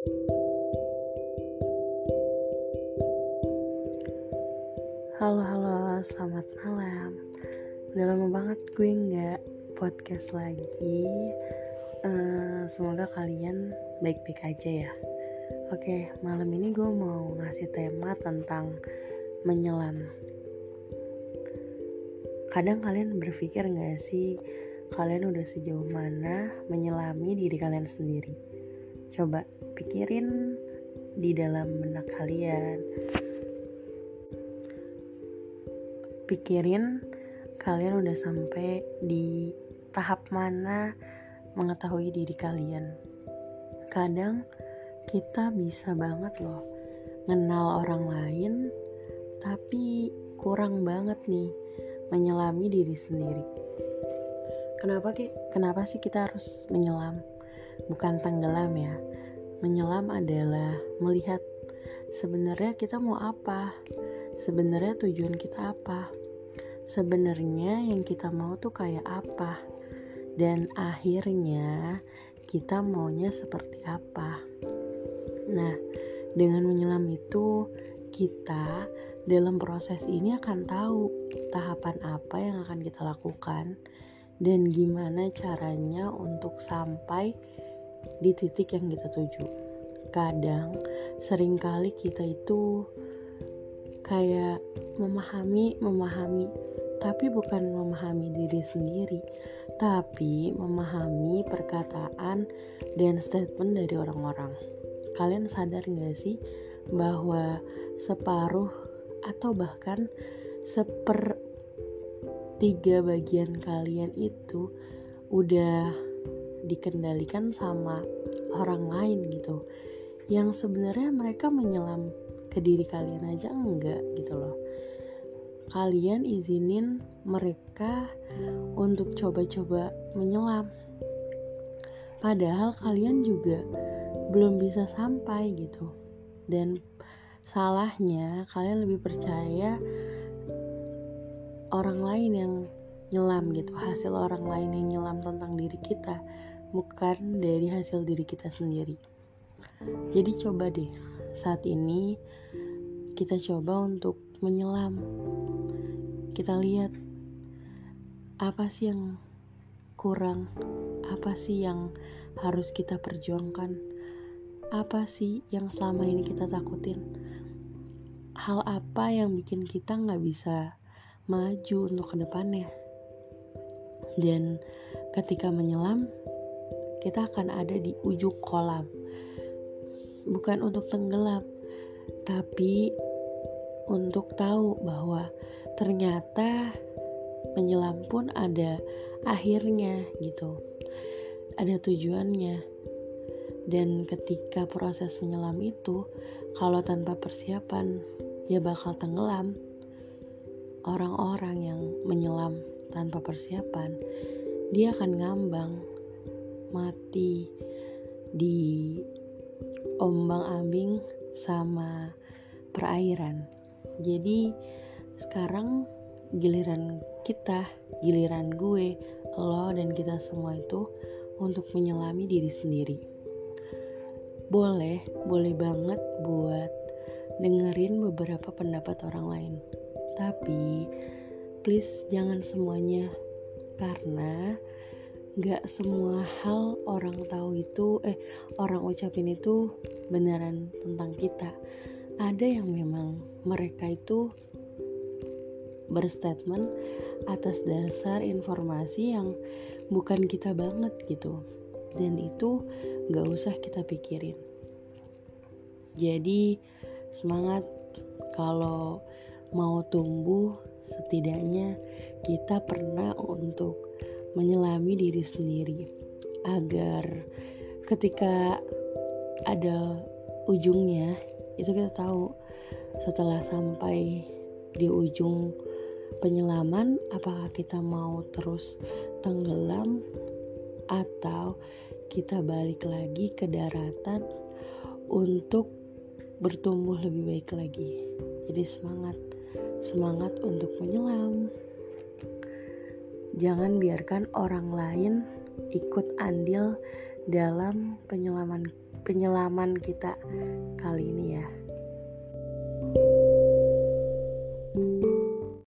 Halo halo, selamat malam. Udah lama banget gue nggak podcast lagi. Uh, semoga kalian baik-baik aja ya. Oke, malam ini gue mau ngasih tema tentang menyelam. Kadang kalian berpikir gak sih kalian udah sejauh mana menyelami diri kalian sendiri? Coba pikirin di dalam benak kalian pikirin kalian udah sampai di tahap mana mengetahui diri kalian. Kadang kita bisa banget loh kenal orang lain tapi kurang banget nih menyelami diri sendiri. Kenapa ki? Kenapa sih kita harus menyelam? Bukan tenggelam ya. Menyelam adalah melihat sebenarnya kita mau apa? Sebenarnya tujuan kita apa? sebenarnya yang kita mau tuh kayak apa dan akhirnya kita maunya seperti apa. Nah, dengan menyelam itu kita dalam proses ini akan tahu tahapan apa yang akan kita lakukan dan gimana caranya untuk sampai di titik yang kita tuju. Kadang sering kali kita itu kayak memahami memahami tapi bukan memahami diri sendiri, tapi memahami perkataan dan statement dari orang-orang. Kalian sadar gak sih bahwa separuh atau bahkan seper tiga bagian kalian itu udah dikendalikan sama orang lain gitu yang sebenarnya mereka menyelam ke diri kalian aja enggak gitu loh kalian izinin mereka untuk coba-coba menyelam. Padahal kalian juga belum bisa sampai gitu. Dan salahnya kalian lebih percaya orang lain yang nyelam gitu, hasil orang lain yang nyelam tentang diri kita, bukan dari hasil diri kita sendiri. Jadi coba deh saat ini kita coba untuk menyelam kita lihat apa sih yang kurang, apa sih yang harus kita perjuangkan, apa sih yang selama ini kita takutin, hal apa yang bikin kita nggak bisa maju untuk ke depannya. Dan ketika menyelam, kita akan ada di ujung kolam, bukan untuk tenggelam, tapi untuk tahu bahwa ternyata menyelam pun ada akhirnya gitu. Ada tujuannya. Dan ketika proses menyelam itu kalau tanpa persiapan ya bakal tenggelam. Orang-orang yang menyelam tanpa persiapan dia akan ngambang mati di ombang-ambing sama perairan jadi sekarang giliran kita, giliran gue, lo dan kita semua itu untuk menyelami diri sendiri. Boleh, boleh banget buat dengerin beberapa pendapat orang lain. Tapi please jangan semuanya karena gak semua hal orang tahu itu eh orang ucapin itu beneran tentang kita. Ada yang memang mereka itu berstatement atas dasar informasi yang bukan kita banget gitu. Dan itu gak usah kita pikirin. Jadi semangat kalau mau tumbuh setidaknya kita pernah untuk menyelami diri sendiri agar ketika ada ujungnya itu kita tahu setelah sampai di ujung penyelaman apakah kita mau terus tenggelam atau kita balik lagi ke daratan untuk bertumbuh lebih baik lagi. Jadi semangat semangat untuk menyelam jangan biarkan orang lain ikut andil dalam penyelaman penyelaman kita kali ini ya